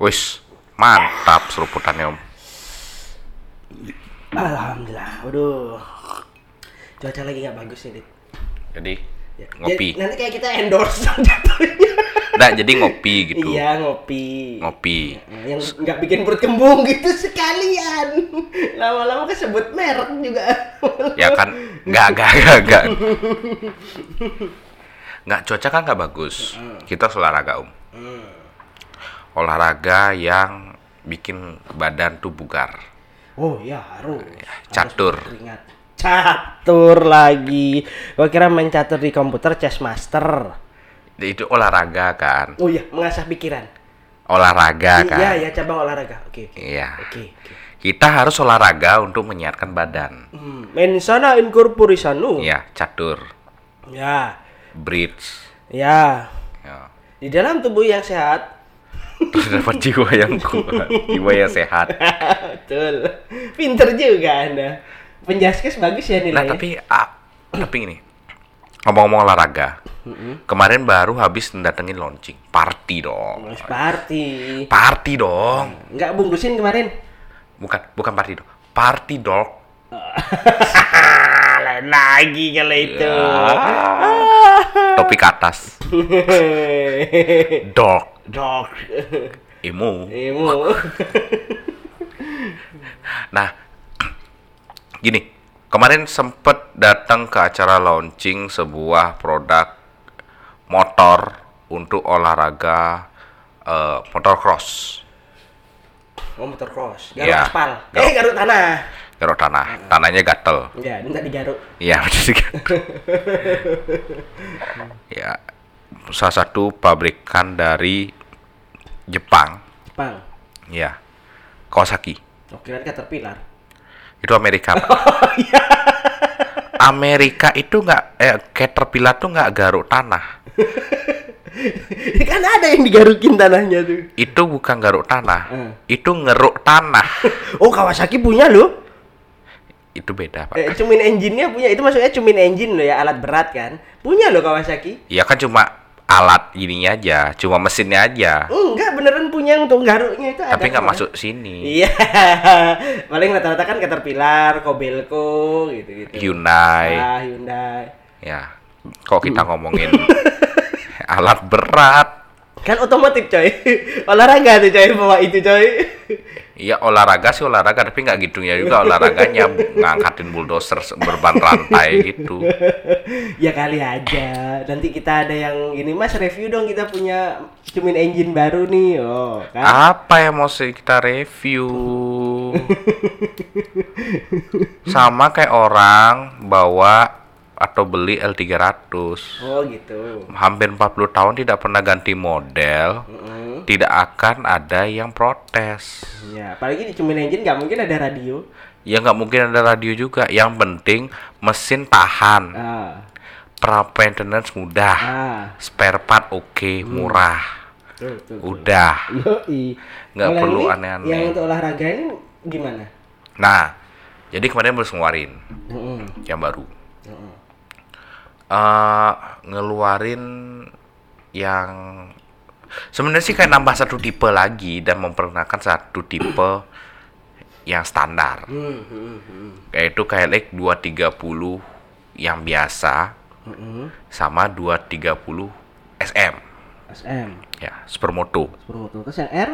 Wis, mantap seruputannya om. Alhamdulillah. Waduh. Cuaca lagi nggak bagus Dit. Jadi Ya. ngopi. Jadi, nanti kayak kita endorse jatuhnya. Nah, jadi ngopi gitu. Iya, ngopi. Ngopi. Nah, yang nggak bikin perut kembung gitu sekalian. Lama-lama kesebut merek juga. Ya kan, nggak nggak nggak nggak. Nggak cuaca kan nggak bagus. Kita olahraga om. Hmm. Olahraga yang bikin badan tuh bugar. Oh iya harus. catur. Harus. Catur lagi. Gua kira main catur di komputer chess master. Itu olahraga kan. Oh iya, mengasah pikiran. Olahraga kan. Iya, ya cabang olahraga. Oke, oke. Iya. Oke, oke. Kita harus olahraga untuk menyehatkan badan. Hmm. Mensana incorpore sano. Ya, catur, Ya. bridge. Ya. Ya. Di dalam tubuh yang sehat. Terdapat jiwa yang kuat, jiwa yang sehat. Betul. Pinter juga Anda. Penjaskes bagus ya Nah, nilainya. tapi ah, tapi ini ngomong-ngomong olahraga. Kemarin baru habis datengin launching. Party dong. Mas party. Party dong. Enggak bungkusin kemarin. Bukan, bukan party dong. Party dog. Lain lagi kalau itu. Ya. Topi ke atas. Dog. Dog. Emo. Emu. Nah, gini, kemarin sempet datang ke acara launching sebuah produk motor untuk olahraga eh, motor cross, Oh, motor cross. Garuk Iya. aspal. Garuk. Eh, garuk tanah. garuk tanah, tanahnya gatel. Ya, minta digaruk. Iya, betul sih. ya, salah satu pabrikan dari Jepang, Jepang. ya, Kawasaki. Oh, kirain Caterpillar. Itu Amerika. Pak. Amerika itu nggak, eh, Caterpillar tuh nggak garuk tanah. kan ada yang digarukin tanahnya tuh. Itu bukan garuk tanah, Hmm. itu ngeruk tanah. Oh, Kawasaki punya loh. itu beda pak. Eh, cumin engine-nya punya. Itu maksudnya cumin engine loh ya, alat berat kan. Punya loh Kawasaki. Ya kan cuma alat ininya aja, cuma mesinnya aja. Enggak, beneran punya untuk garuknya itu ada. Tapi nggak kok. masuk sini. Iya. Paling rata-rata kan Caterpillar, Kobelco gitu-gitu. Hyundai. Ah, Hyundai. Ya, kok kita ngomongin alat berat. Kan otomotif coy. Olahraga tuh coy bawa itu coy. Iya olahraga sih olahraga, tapi nggak gitu ya juga olahraganya ngangkatin bulldozer berban rantai gitu. ya kali aja. Nanti kita ada yang ini Mas review dong kita punya cumin engine baru nih. Oh, kan. Apa yang mau sih kita review? Sama kayak orang bawa atau beli L300. Oh, gitu. Hampir 40 tahun tidak pernah ganti model, Mm-mm. Tidak akan ada yang protes. Ya, apalagi di cumin engine nggak mungkin ada radio. Ya nggak mungkin ada radio juga. Yang penting mesin tahan, Ah. pra maintenance mudah, Ah. spare part oke, murah. Tuh, tuh. Udah. Nggak perlu aneh-aneh. Yang untuk olahraga ini gimana? Nah, jadi kemarin baru ngeluarin Mm-mm. yang baru. Mm-mm. eh ngeluarin yang sebenarnya sih kayak nambah satu tipe lagi dan memperkenalkan satu tipe yang standar Hmm, hmm, hmm. yaitu KLX 230 yang biasa sama 230 SM SM. ya supermoto Proto. Terus yang R?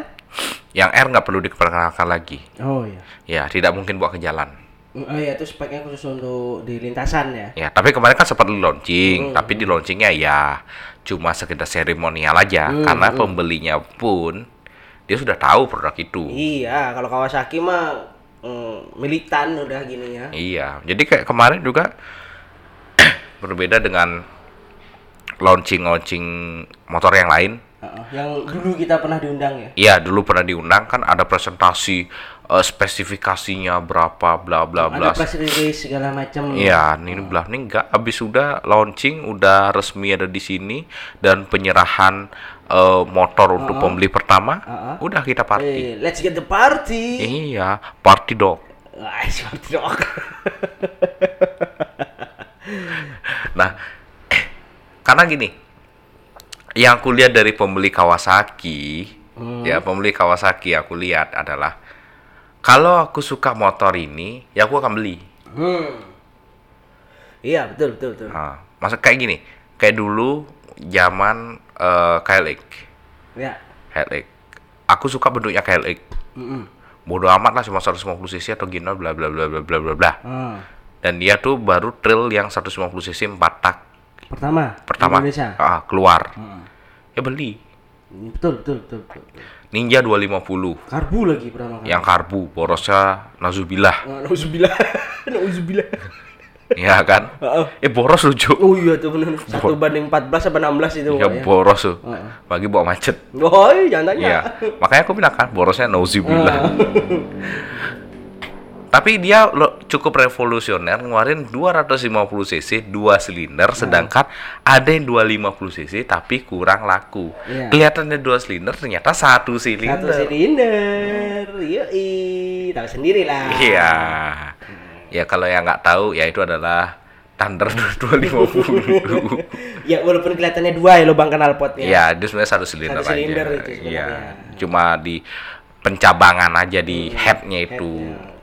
yang R nggak perlu diperkenalkan lagi Oh iya. ya tidak mungkin bawa ke jalan Oh iya itu speknya khusus untuk di lintasan ya. ya tapi kemarin kan sempat launching tapi di launchingnya ya cuma sekedar seremonial aja Hmm, karena pembelinya pun dia sudah tahu produk itu Iya, kalau Kawasaki mah mm, militan udah gini ya. iya jadi kayak kemarin juga berbeda dengan launching launching motor yang lain Heeh, yang dulu kita pernah diundang ya. Iya dulu pernah diundang kan ada presentasi eh, spesifikasinya berapa bla bla bla Ada press release segala macam. Iya, ini belah ini enggak habis sudah launching udah resmi ada di sini dan penyerahan eh, motor untuk pembeli pertama Uh-uh. udah kita party. Eh, let's get the party. Iya, party dog. Ah, seperti dong. Nah, karena gini, yang kulihat dari pembeli Kawasaki ya pembeli Kawasaki aku lihat adalah kalau aku suka motor ini, ya aku akan beli. Hmm. Iya, betul, betul, betul. Nah, maksud kayak gini, kayak dulu zaman eh, KLX, Ya. KLX. Aku suka bentuknya KLX. Mm-mm. Bodoh amat lah cuma 150 cc atau gini bla bla bla bla bla bla bla. Ah. Dan dia tuh baru trail yang 150 cc 4 tak Pertama, pertama Indonesia. ah, keluar. Hmm. Ya beli. Betul, betul, betul, betul. Ninja 250 Karbu lagi pertama kali. yang karbu borosnya nazubillah Ah, Nauzubillah. Nauzubillah. ya kan Heeh. eh boros lucu Oh iya tuh benar. Satu banding 14 apa 16 itu. ya Pak, boros tuh Heeh. bagi bawa macet Oh, iya, jangan tanya. Iya, makanya aku bilang kan borosnya nauzubillah. Tapi dia lo- cukup revolusioner ngeluarin 250 cc dua silinder sedangkan ada yang 250 cc tapi kurang laku. Iya. Kelihatannya dua silinder ternyata satu silinder. Satu silinder. Yoi, tahu sendiri lah. Iya. Ya kalau yang nggak tahu ya itu adalah Thunder 250. Ya walaupun kelihatannya dua ya lubang knalpotnya. Iya, itu sebenarnya satu silinder Satu silinder aja. itu. Iya. Cuma di pencabangan aja di headnya itu. Headnya.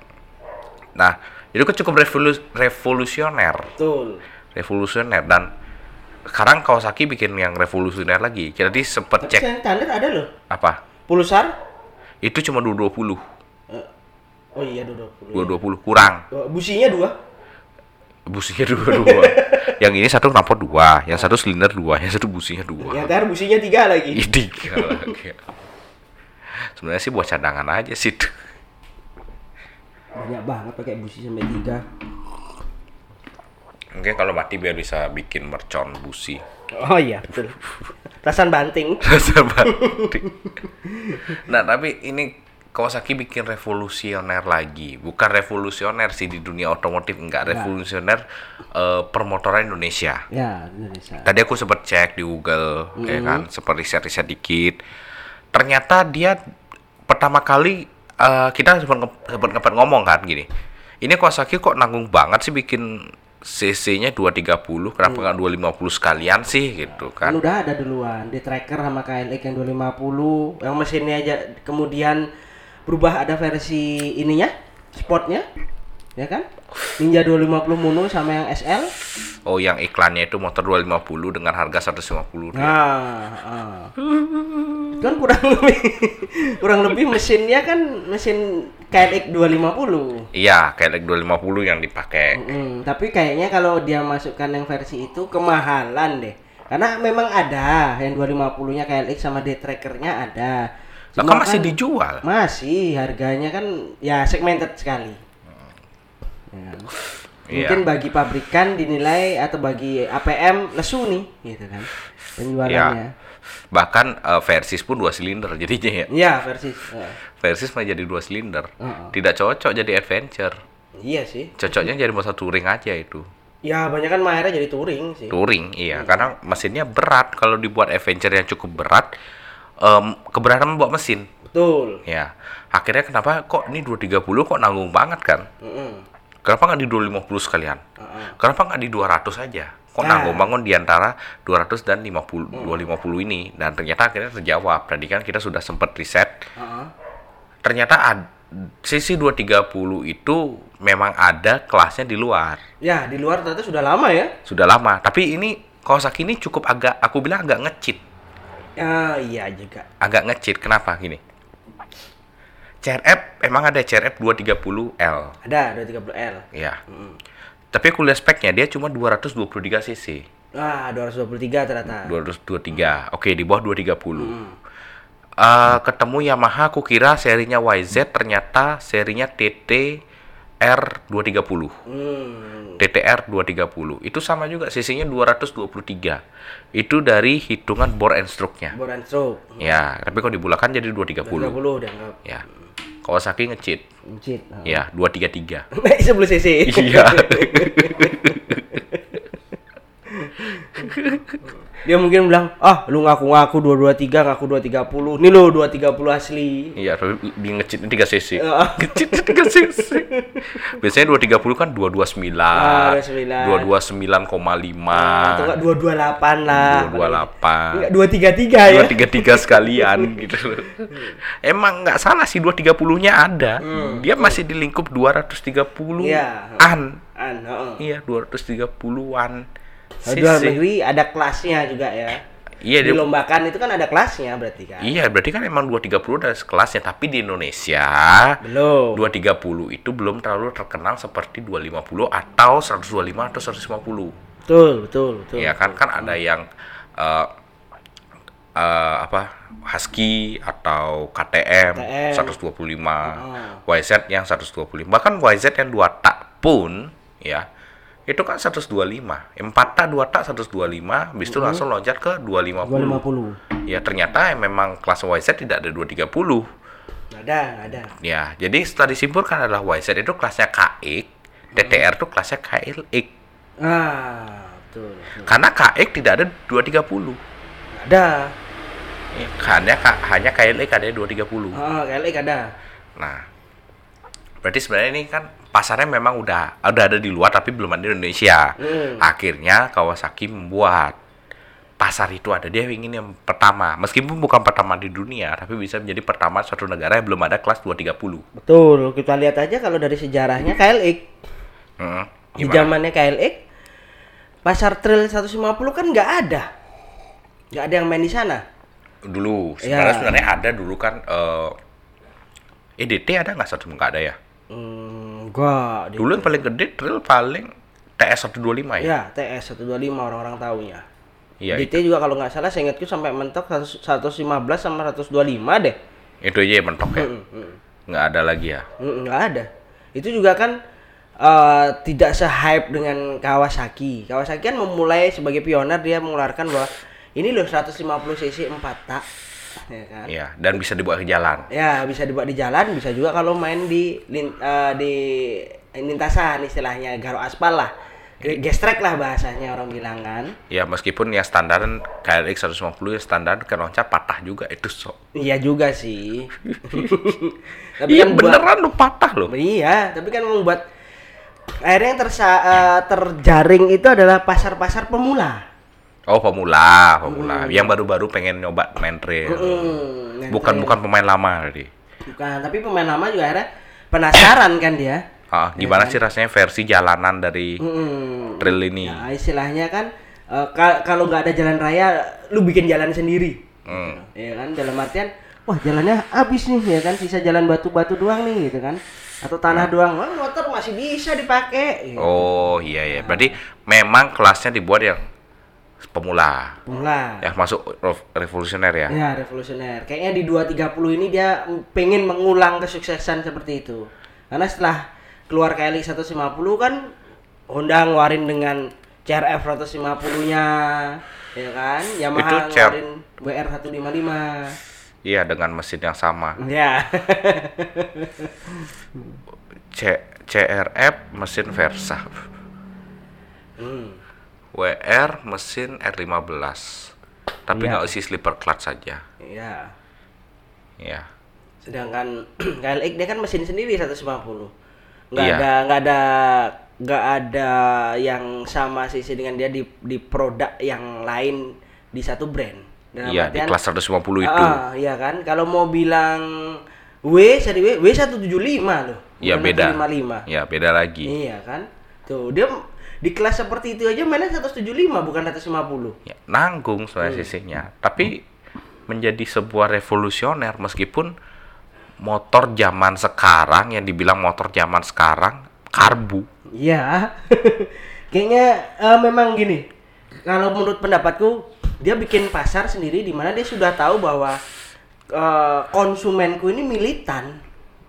Nah, itu kan cukup revolu- revolusioner, Betul. revolusioner dan sekarang Kawasaki bikin yang revolusioner lagi. Jadi sempet Tapi cek sekarang standar ada loh. apa? Pulsar. Itu cuma 220, Eh, Oh iya, dua puluh. 220 kurang. Businya dua. Businya dua dua. yang ini satu knalpot dua, yang satu silinder dua, yang satu businya dua. Yang ntar businya tiga lagi. Tiga lagi. Sebenarnya sih buat cadangan aja sih. Banyak banget pakai busi sampai tiga. Mungkin kalau mati biar bisa bikin mercon busi. Oh iya, betul. Rasan banting. Rasa banting. nah, tapi ini Kawasaki bikin revolusioner lagi. Bukan revolusioner sih di dunia otomotif, enggak revolusioner eh, permotoran Indonesia. Ya, Indonesia. Tadi aku sempat cek di Google, ya kan, sempat riset-riset dikit. Ternyata dia pertama kali eh, kita sempat sempat sempat ngomong kan gini. Ini Kawasaki kok nanggung banget sih bikin CC-nya 230, kenapa nggak 250 sekalian sih gitu Kan kan? udah ada duluan di tracker sama KLX yang 250 yang mesinnya aja kemudian berubah ada versi ininya sportnya ya kan Ninja 250 mono sama yang SL Oh, yang iklannya itu motor 250 dengan harga 150. nah ah. kan kurang lebih kurang lebih mesinnya kan mesin KLX 250 Iya, kayak 250 yang dipakai. Mm, tapi kayaknya kalau dia masukkan yang versi itu kemahalan deh. Karena memang ada yang 250-nya KLX sama D-Trackernya ada. Cuma kan masih dijual. Masih, harganya kan ya segmented sekali. Ya. Mungkin bagi pabrikan dinilai atau bagi APM lesu nih, gitu kan. Penjualannya. Bahkan eh, Versys pun dua silinder jadinya ya. Iya, versi. eh, Versys mah jadi dua silinder. Heeh. Tidak cocok jadi adventure. iya sih. Cocoknya jadi motor touring aja itu. Ya, banyak kan akhirnya jadi touring sih. Touring, iya. Karena mesinnya berat. Kalau dibuat adventure yang cukup berat, em, keberatan membawa mesin. Betul. Ya. Akhirnya kenapa kok ini 230 kok nanggung banget kan? Mm-mm. Kenapa nggak di 250 sekalian? Heeh. Kenapa nggak di 200 aja? Kok Nah. nanggung bangun di antara 200 dan 50 250 ini? Dan ternyata akhirnya terjawab. Tadi kan kita sudah sempat riset. Heeh. Ternyata ad, sisi 230 itu memang ada kelasnya di luar. Ya, di luar ternyata sudah lama ya. Sudah lama. Tapi ini Kawasaki ini cukup agak aku bilang agak ngecit. Ah, iya juga. Agak ngecit. Kenapa gini? CRF emang ada CRF 230L. Ada 230L. Ya. Mm. Tapi aku lihat speknya dia cuma 223 cc. Ah, 223 ternyata. 223. Oke, di bawah 230. Eh, ketemu Yamaha aku kira serinya YZ ternyata serinya TTR 230. Hmm. TTR 230. Itu sama juga cc-nya 223. Itu dari hitungan bore and stroke-nya. Bor and stroke. Ya, tapi kalau dibulakan jadi 230. 30 dianggap. Ya. Kawasaki ngecit. Mencit. Ah. Ya, 233. Naik 10 cc. Iya. Dia mungkin bilang, "Ah, lu ngaku-ngaku 223, ngaku 230. Nih lo 230 asli." Iya, tapi di ngecit 3 cc. Ngecit 3 cc. Biasanya 230 kan 229. Ah, 29. 229,5. Atau enggak 228 lah. 228. Enggak 233 ya. dua tiga tiga sekalian gitu emang nggak salah sih dua tiga nya ada dia masih di lingkup 230 Iya. an An, heeh. iya 230-an Kalau di luar negeri ada kelasnya juga ya. iya Dilombakan itu kan ada kelasnya berarti kan. iya berarti kan emang 230 udah sekelasnya tapi di Indonesia Belum. 230 itu belum terlalu terkenal seperti 250 atau 125 atau 150 Betul, betul, betul. Iya kan kan ada yang eh eh, apa Husky atau KTM, KTM. 125, YZ yang 125. Bahkan YZ yang dua tak pun ya itu kan 125. Empat tak dua tak 125, habis itu langsung loncat ke 250. 250. Ya ternyata memang kelas YZ tidak ada 230. Nggak ada, nggak ada. Ya, jadi setelah disimpulkan adalah YZ itu kelasnya KX, TTR itu kelasnya KLX. Ah, betul. betul. Karena KX tidak ada 230. Nggak ada. Ya, hanya hanya KLX ada 230. Ah, KLX ada. Nah, berarti sebenarnya ini kan pasarnya memang udah udah ada di luar tapi belum ada di Indonesia. Hmm. Akhirnya Kawasaki membuat pasar itu ada dia ingin yang pertama, meskipun bukan pertama di dunia, tapi bisa menjadi pertama suatu negara yang belum ada kelas 230. Betul. Kita lihat aja kalau dari sejarahnya KLX. Hmm, Di zamannya KLX pasar trail 150 kan nggak ada. Nggak ada yang main di sana. Dulu, Ya. sebenarnya sebenarnya ada dulu kan eh EDT ada nggak satu nggak ada ya? Hmm, Di- Dulu yang paling gede trail paling TS 125 ya? Ya, TS 125 orang-orang taunya. Iya, DT juga kalau nggak salah saya ingatku sampai mentok 100 115 sama 125 deh. itu aja yang mentok ya. Mm, mm, Nggak ada lagi ya. Nggak ada. Itu juga kan eh, tidak se-hype dengan Kawasaki. Kawasaki kan memulai sebagai pioner dia mengeluarkan bahwa ini loh 150 cc 4 tak. Ya kan? Iya, dan bisa dibawa ke jalan. Ya, bisa dibuat di jalan, bisa juga kalau main di lin- eh, di lintasan istilahnya garo aspal lah. Ge- Gestrek lah bahasanya orang bilang kan. Ya, meskipun ya standar KLX 150 ya standar kan loncat patah juga itu sok. Iya juga sih. tapi Iya kan buat- beneran lu patah loh. Iya, tapi kan membuat akhirnya yang tersa, eh, terjaring itu adalah pasar-pasar pemula. Oh, pemula, pemula. Yang baru-baru pengen nyoba main trail. Hmm, Bukan bukan pemain lama tadi. bukan, tapi pemain lama juga akhirnya penasaran kan dia. Ah, gimana sih rasanya versi jalanan dari Hmm. trail ini? Ya, istilahnya kan ka- kalau nggak ada jalan raya, lu bikin jalan sendiri. Hmm. Ya kan dalam artian wah jalannya habis nih ya kan sisa jalan batu-batu doang nih gitu kan atau tanah doang Wah, motor masih bisa dipakai gitu. Oh, iya ya. Berarti memang kelasnya dibuat yang pemula. Pemula. Ya masuk rev- revolusioner ya. Ya, revolusioner. Kayaknya di 230 ini dia pengen mengulang kesuksesan seperti itu. Karena setelah keluar KLX 150 kan Honda ngeluarin dengan CRF 150-nya, ya kan? Yamaha Itu CR ngeluarin WR 155. Iya, dengan mesin yang sama. Ya. C CRF mesin Versa. hmm. WR mesin R15. Tapi Iya. nggak isi slipper clutch saja. Ya. Ya. Sedangkan KLX dia kan mesin sendiri 150. Nggak Iya. ada nggak ada nggak ada yang sama sisi dengan dia di di produk yang lain di satu brand. Dalam Iya, di kelas 150 itu. Ah, iya kan. Kalau mau bilang W seri W W 175 loh. Iya, beda. 155. Ya, beda lagi. Iya kan. Tuh, dia di kelas seperti itu aja mainnya 175 bukan 150. Ya, nanggung sebenarnya Hmm. sisinya. Tapi menjadi sebuah revolusioner meskipun motor zaman sekarang yang dibilang motor zaman sekarang karbu. Iya. Kayaknya eh, memang gini. Kalau menurut pendapatku, dia bikin pasar sendiri di mana dia sudah tahu bahwa eh, konsumenku ini militan,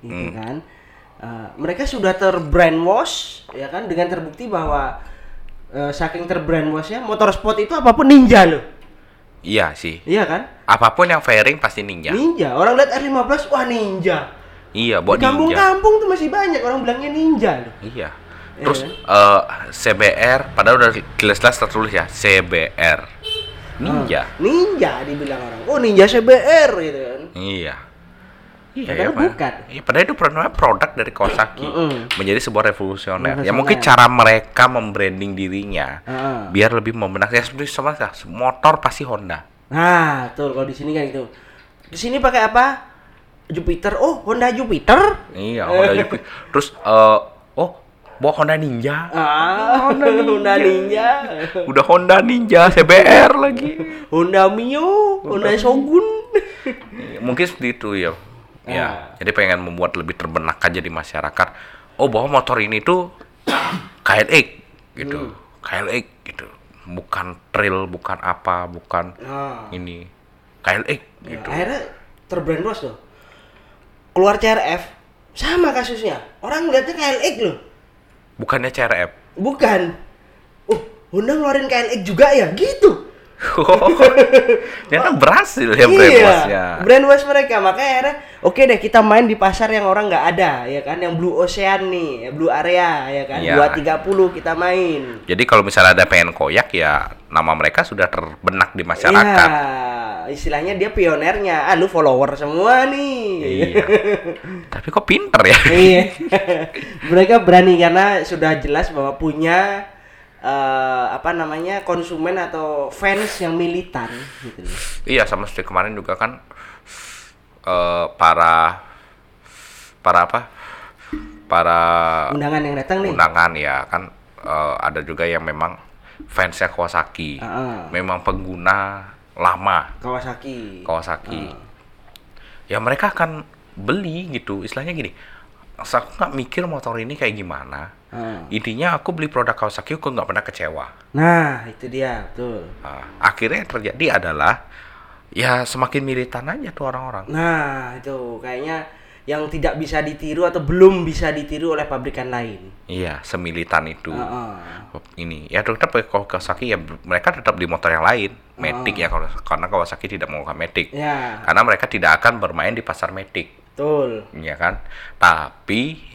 gitu kan. Eh, mereka sudah terbrainwash, ya kan, dengan terbukti bahwa eh, saking terbrainwashnya motorsport itu apa pun ninja loh, Iya sih. iya kan? Apa pun yang fairing pasti ninja. Ninja. Orang lihat R15, wah ninja. Iya, buat ninja. kampung-kampung tuh masih banyak orang bilangnya ninja loh. Iya. Terus eh, CBR padahal udah jelas-jelas tertulis ya CBR. ninja. Ah, ninja dibilang orang. Oh, ninja CBR gitu kan. Iya. Iya, Padahal Pak. bukan. Iya, padahal itu produk produk dari Kawasaki Mm-mm. menjadi sebuah revolusioner. Ya Revolusioner. mungkin cara mereka membranding dirinya Heeh. biar lebih membenak. Ya seperti sama lah, motor pasti Honda. Nah, betul kalau di sini kan gitu. Di sini pakai apa? Jupiter. Oh, Honda Jupiter. Iya, Honda juga. Terus eh oh, bawa Honda Ninja. Ah, Honda Ninja. Udah Honda Ninja CBR lagi. Honda Mio, Honda Shogun. Iya, Mungkin seperti itu ya. Ya, Ah. jadi pengen membuat lebih terbenak aja di masyarakat. Oh, bahwa motor ini tuh KLX gitu. Hmm. KLX gitu. Bukan trail, bukan apa, bukan Nah, ini. KLX ya, gitu. akhirnya terbrainwash loh. Keluar CRF sama kasusnya. Orang ngeliatnya KLX loh. Bukannya CRF. Bukan. Oh, Honda ngeluarin KLX juga ya? Gitu. Ternyata berhasil ya iya, brainwashnya. brainwash mereka. Makanya akhirnya, oke deh kita main di pasar yang orang nggak ada, ya kan? Yang Blue Ocean nih, Blue Area, ya kan? Iya. 230 kita main. Jadi kalau misalnya ada pengen koyak ya nama mereka sudah terbenak di masyarakat. Iya, istilahnya dia pionernya. Ah, lu follower semua nih. Iya. Tapi kok pinter ya? Iya. Mereka berani karena sudah jelas bahwa punya eh, apa namanya konsumen atau fans yang militan gitu. iya, sama seperti kemarin juga kan eh, para para apa? Para Undangan yang datang nih. undangan ya kan eh, ada juga yang memang fansnya Kawasaki. Ah, ah. Memang pengguna lama Kawasaki. Kawasaki. Ah. Ya mereka akan beli gitu. Istilahnya gini. Aku nggak mikir motor ini kayak gimana. Ah. Intinya aku beli produk Kawasaki aku nggak pernah kecewa. Nah, itu dia, betul. Nah, akhirnya yang terjadi adalah ya semakin militan aja tuh orang-orang. Nah, itu kayaknya yang tidak bisa ditiru atau belum bisa ditiru oleh pabrikan lain. Iya, semilitan itu. Ah, ah. Ini ya tetap Kawasaki ya mereka tetap di motor yang lain, Matic ya kalau karena Kawasaki tidak menggunakan Matic. Ya, Karena mereka tidak akan bermain di pasar Matic, betul. ya kan? Tapi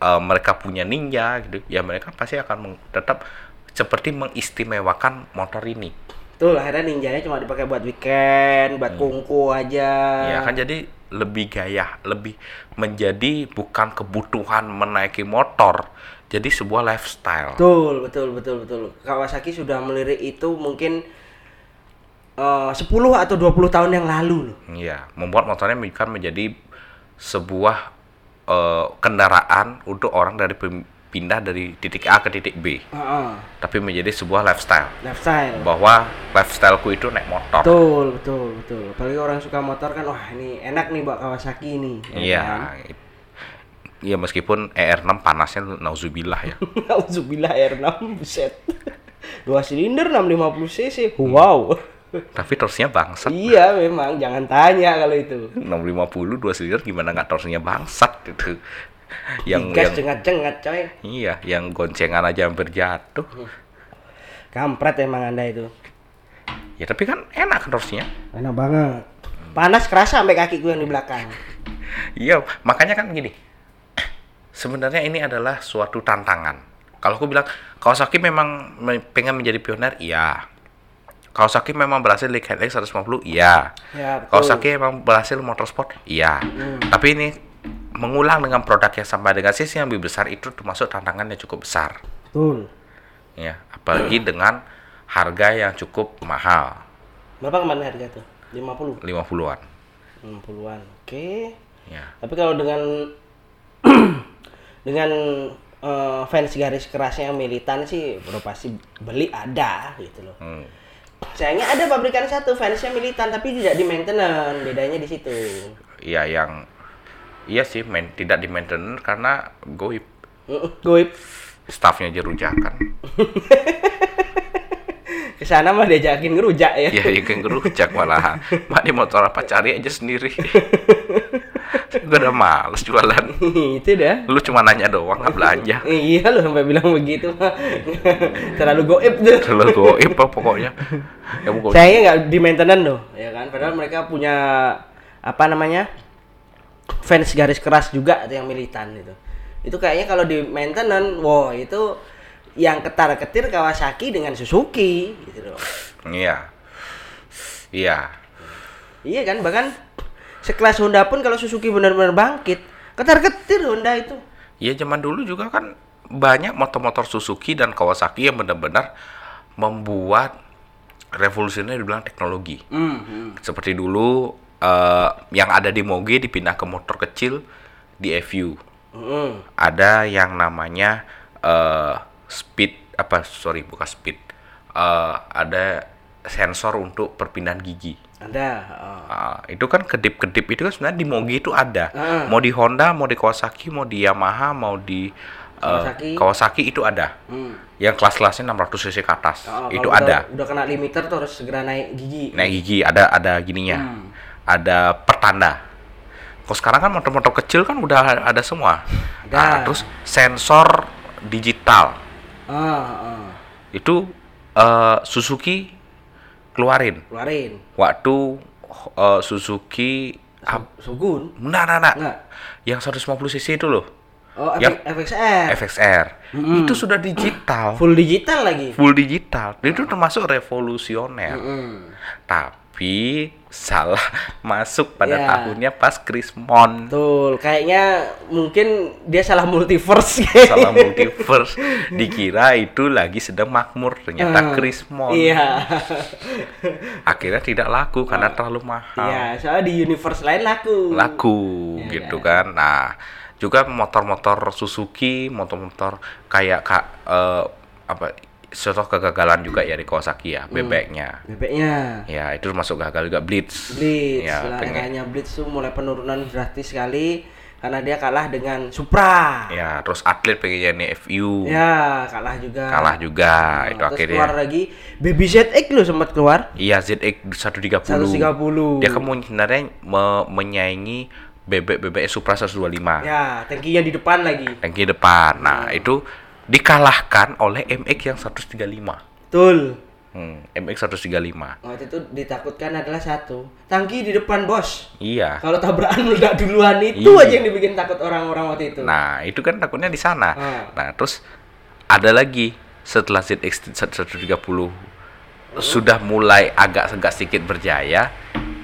eh, mereka punya Ninja gitu, ya mereka pasti akan meng- tetap seperti mengistimewakan motor ini. Betul, akhirnya ninjanya cuma dipakai buat weekend, buat kungku aja. Ya kan jadi lebih gaya, lebih menjadi bukan kebutuhan menaiki motor, jadi sebuah lifestyle. Betul, betul, betul, betul. Kawasaki sudah melirik itu mungkin eh, 10 atau 20 tahun yang lalu loh. Iya, membuat motornya bukan menjadi sebuah eh, kendaraan untuk orang dari pindah dari titik A ke titik B, Heeh. tapi menjadi sebuah lifestyle. Lifestyle. Bahwa lifestyleku itu naik motor. Betul, betul, betul. Apalagi orang suka motor kan, wah ini enak nih buat Kawasaki nih. ya Iya. kan? Iya meskipun ER6 panasnya nauzubillah ya. Auzubillah R6 buset. Dua silinder 650 cc. Wow. Tapi torsinya bangsat. iya memang jangan tanya kalau itu. 650 dua silinder gimana nggak torsinya bangsat gitu. Yang Gas yang cengat-cengat coy. iya, yang goncengan aja hampir jatuh. Kampret emang Anda itu. Ya tapi kan enak torsinya. Enak banget. Panas kerasa sampai kaki gue yang di belakang. Iya, makanya kan gini. Sebenarnya ini adalah suatu tantangan. Kalau aku bilang Kawasaki memang me- pengen menjadi pioner, iya. Kawasaki memang berhasil di KLX 150, iya. Ya, betul. Kawasaki memang berhasil motorsport, iya. Tapi ini mengulang dengan produk yang sama dengan sisi yang lebih besar itu termasuk tantangan yang cukup besar. Betul. Ya, apalagi dengan harga yang cukup mahal, Berapa kemarin harga tuh? 50. 50-an. 60-an. Oke. Ya. Tapi kalau dengan dengan eh, fans garis kerasnya yang militan sih bro pasti beli ada gitu loh. Hmm. Sayangnya ada pabrikan satu fansnya militan tapi tidak di maintenance, bedanya di situ. Iya yang iya sih main, tidak di maintenance karena goib Goib staffnya aja rujakan. ke sana mah diajakin ngerujak ya. ya yang kan ngerujak malah. Mak di motor apa cari aja sendiri. Gue udah males jualan. itu dah. Lu cuma nanya doang nggak belanja. Iya lu sampai bilang begitu. Terlalu goib tuh. Terlalu goib apa pokoknya. Ya pokoknya. Sayangnya nggak di maintenance loh, ya kan? Padahal mereka punya apa namanya fans garis keras juga yang militan itu. Itu kayaknya kalau di maintenance, wow itu yang ketar ketir Kawasaki dengan Suzuki gitu loh. Iya. Iya. Iya kan, bahkan sekelas Honda pun kalau Suzuki benar-benar bangkit, ketar-ketir Honda itu. Iya zaman dulu juga kan banyak motor-motor Suzuki dan Kawasaki yang benar-benar membuat revolusioner dibilang teknologi. Hmm. Seperti dulu eh, yang ada di Moge dipindah ke motor kecil di FU. Hmm. Ada yang namanya eh, speed apa sorry bukan speed. Eh, ada sensor untuk perpindahan gigi. Ada. oh. Ah, itu kan kedip-kedip itu kan sebenarnya di Moge itu ada. Ah. Mau di Honda, mau di Kawasaki, mau di Yamaha, mau di eh, Kawasaki. Kawasaki itu ada. Hmm. Yang kelas-kelasnya 600 cc ke atas. Oh, itu ada. Udah, kena limiter tuh harus segera naik gigi. Naik gigi ada ada gininya. Hmm. Ada pertanda. Kalau sekarang kan motor-motor kecil kan udah ada semua. Ada. Nah, terus sensor digital. Ah, ah. Itu eh, Suzuki keluarin keluarin. waktu eh, Suzuki Sugun. Nah, nah, nah. Enggak. Yang 150 cc itu loh. Oh, Yang- FX, FXR. FXR. Mm-mm. Itu sudah digital. Full digital lagi. Full digital. Itu termasuk revolusioner. Mm. Tapi salah masuk pada Ya. tahunnya pas Krismon. Betul, kayaknya mungkin dia salah multiverse. Salah multiverse. Dikira itu lagi sedang makmur. Ternyata Ah, Krismon. Iya. Akhirnya tidak laku karena terlalu mahal. Iya, soalnya di universe lain laku. laku Ya, gitu ya. kan. Nah, juga motor-motor Suzuki, motor-motor kayak kak eh, apa contoh kegagalan juga ya di Kawasaki ya, bebeknya. Bebeknya. Ya, itu masuk gagal juga Blitz. Blitz, Ya, lah, pengen- Blitz tuh mulai penurunan drastis sekali karena dia kalah dengan Supra. Ya, terus atlet pengennya nih FU. Ya, kalah juga. Kalah juga Nah, itu terus akhirnya. keluar lagi Baby ZX lo sempat keluar. Iya, ZX 130. 130. Dia kan mau sebenarnya me- menyaingi bebek-bebek Supra 125. Ya, tangkinya di depan lagi. Tangki depan. Nah, itu dikalahkan oleh MX yang 135. Betul. Hmm, MX 135. Waktu itu ditakutkan adalah satu, tangki di depan bos. Iya. Kalau tabrakan meledak duluan itu Iya. aja yang dibikin takut orang-orang waktu itu. Nah, itu kan takutnya di sana. Ah. Nah, terus ada lagi setelah ZX 130 sudah mulai agak agak sedikit berjaya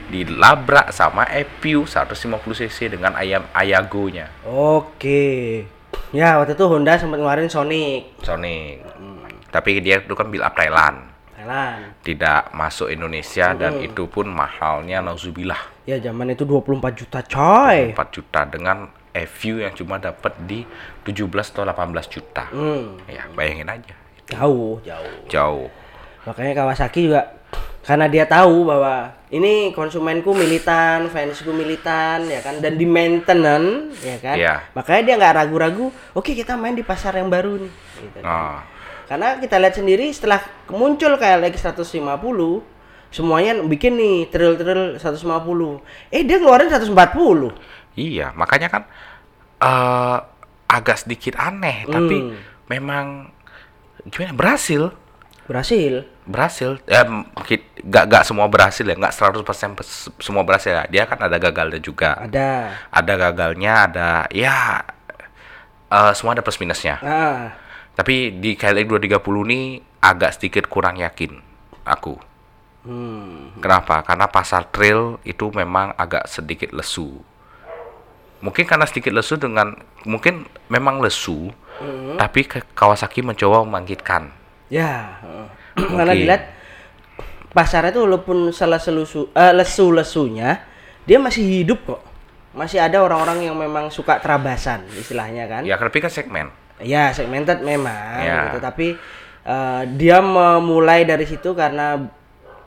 dilabrak sama EPU 150 cc dengan ayam Ayagonya Oke. Ya, waktu itu Honda sempat ngeluarin Sonic. Sonic. Hmm. Tapi dia itu kan build up Thailand, Thailand. tidak masuk Indonesia dan Hmm. itu pun mahalnya nauzubillah Ya, zaman itu 24 juta, coy. 4 juta dengan EVU yang cuma dapat di 17 atau 18 juta. Hmm. Ya, bayangin aja. Jauh, jauh. Jauh. Makanya Kawasaki juga karena dia tahu bahwa ini konsumenku militan, fansku militan, ya kan, dan di maintenance, ya kan. Iya. Makanya dia nggak ragu-ragu. Oke, kita main di pasar yang baru nih. Gitu kan. Nah, Karena kita lihat sendiri setelah muncul KLX 150, semuanya bikin nih trail-trail 150. Eh dia ngeluarin 140. iya, makanya kan eh agak sedikit aneh, tapi Hmm. memang gimana berhasil. Berhasil. Berhasil. Ya, mungkin nggak nggak semua berhasil ya, nggak 100% pes- semua berhasil ya. Dia kan ada gagalnya juga. Ada. Ada gagalnya, ada ya eh semua ada plus minusnya. Ah, Tapi di KLX 230 ini agak sedikit kurang yakin aku. hmm. Kenapa? Karena pasar trail itu memang agak sedikit lesu. Mungkin karena sedikit lesu dengan mungkin memang lesu, Hmm. tapi Kawasaki mencoba membangkitkan. Ya, karena Oke. dilihat pasarnya itu walaupun salah selusu, eh, lesu-lesunya, dia masih hidup kok. Masih ada orang-orang yang memang suka terabasan istilahnya kan. Ya, tapi kan segmen. Ya, segmented memang Ya. gitu, tapi eh, dia memulai dari situ karena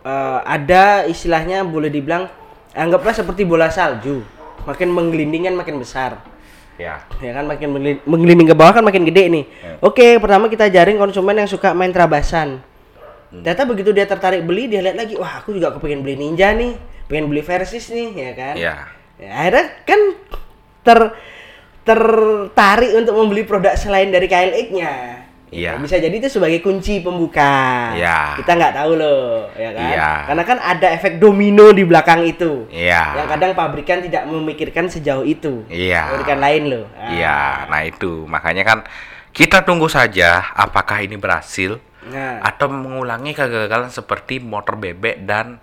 eh, ada istilahnya boleh dibilang anggaplah seperti bola salju. Makin menggelinding kan makin besar. Ya. Ya kan makin menggelin- menggelinding ke bawah kan makin gede nih. Oke, pertama kita jaring konsumen yang suka main terabasan. Ternyata begitu dia tertarik beli, dia lihat lagi, wah aku juga kepengen beli Ninja nih, pengen beli Versys nih, ya kan? Ya. Ya, akhirnya kan ter tertarik untuk membeli produk selain dari KLX-nya. Iya. Bisa jadi itu sebagai kunci pembuka. Iya. Kita nggak tahu loh, ya kan? Iya. Karena kan ada efek domino di belakang itu. Iya. Yang kadang pabrikan tidak memikirkan sejauh itu. Iya. Pabrikan lain loh. Ah. Iya, nah itu makanya kan kita tunggu saja apakah ini berhasil Nah, atau mengulangi kegagalan seperti motor bebek dan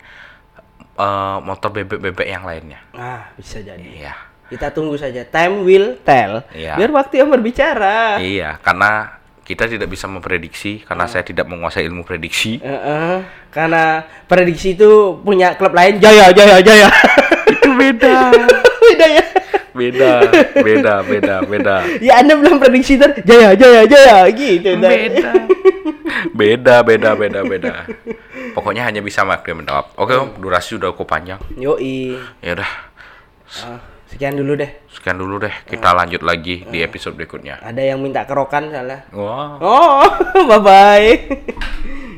eh, motor bebek-bebek yang lainnya. ah bisa jadi. Iya. Kita tunggu saja. Time will tell. Iya. Biar waktu yang berbicara. Iya, karena kita tidak bisa memprediksi karena saya tidak menguasai ilmu prediksi. Heeh. Karena prediksi itu punya klub lain Jaya Jaya Jaya. Itu beda. Beda ya. Beda, beda, beda, beda. Ya Anda belum prediksi ter Jaya Jaya Jaya gitu. Beda. Beda, beda, beda, beda. Pokoknya hanya bisa mak dia menjawab. Oke, Om, durasi udah cukup panjang. Yoi. Ya udah, Ah, sekian dulu deh. sekian dulu deh. Kita lanjut lagi di episode berikutnya. Ada yang minta kerokan salah. Wah. Oh, bye bye.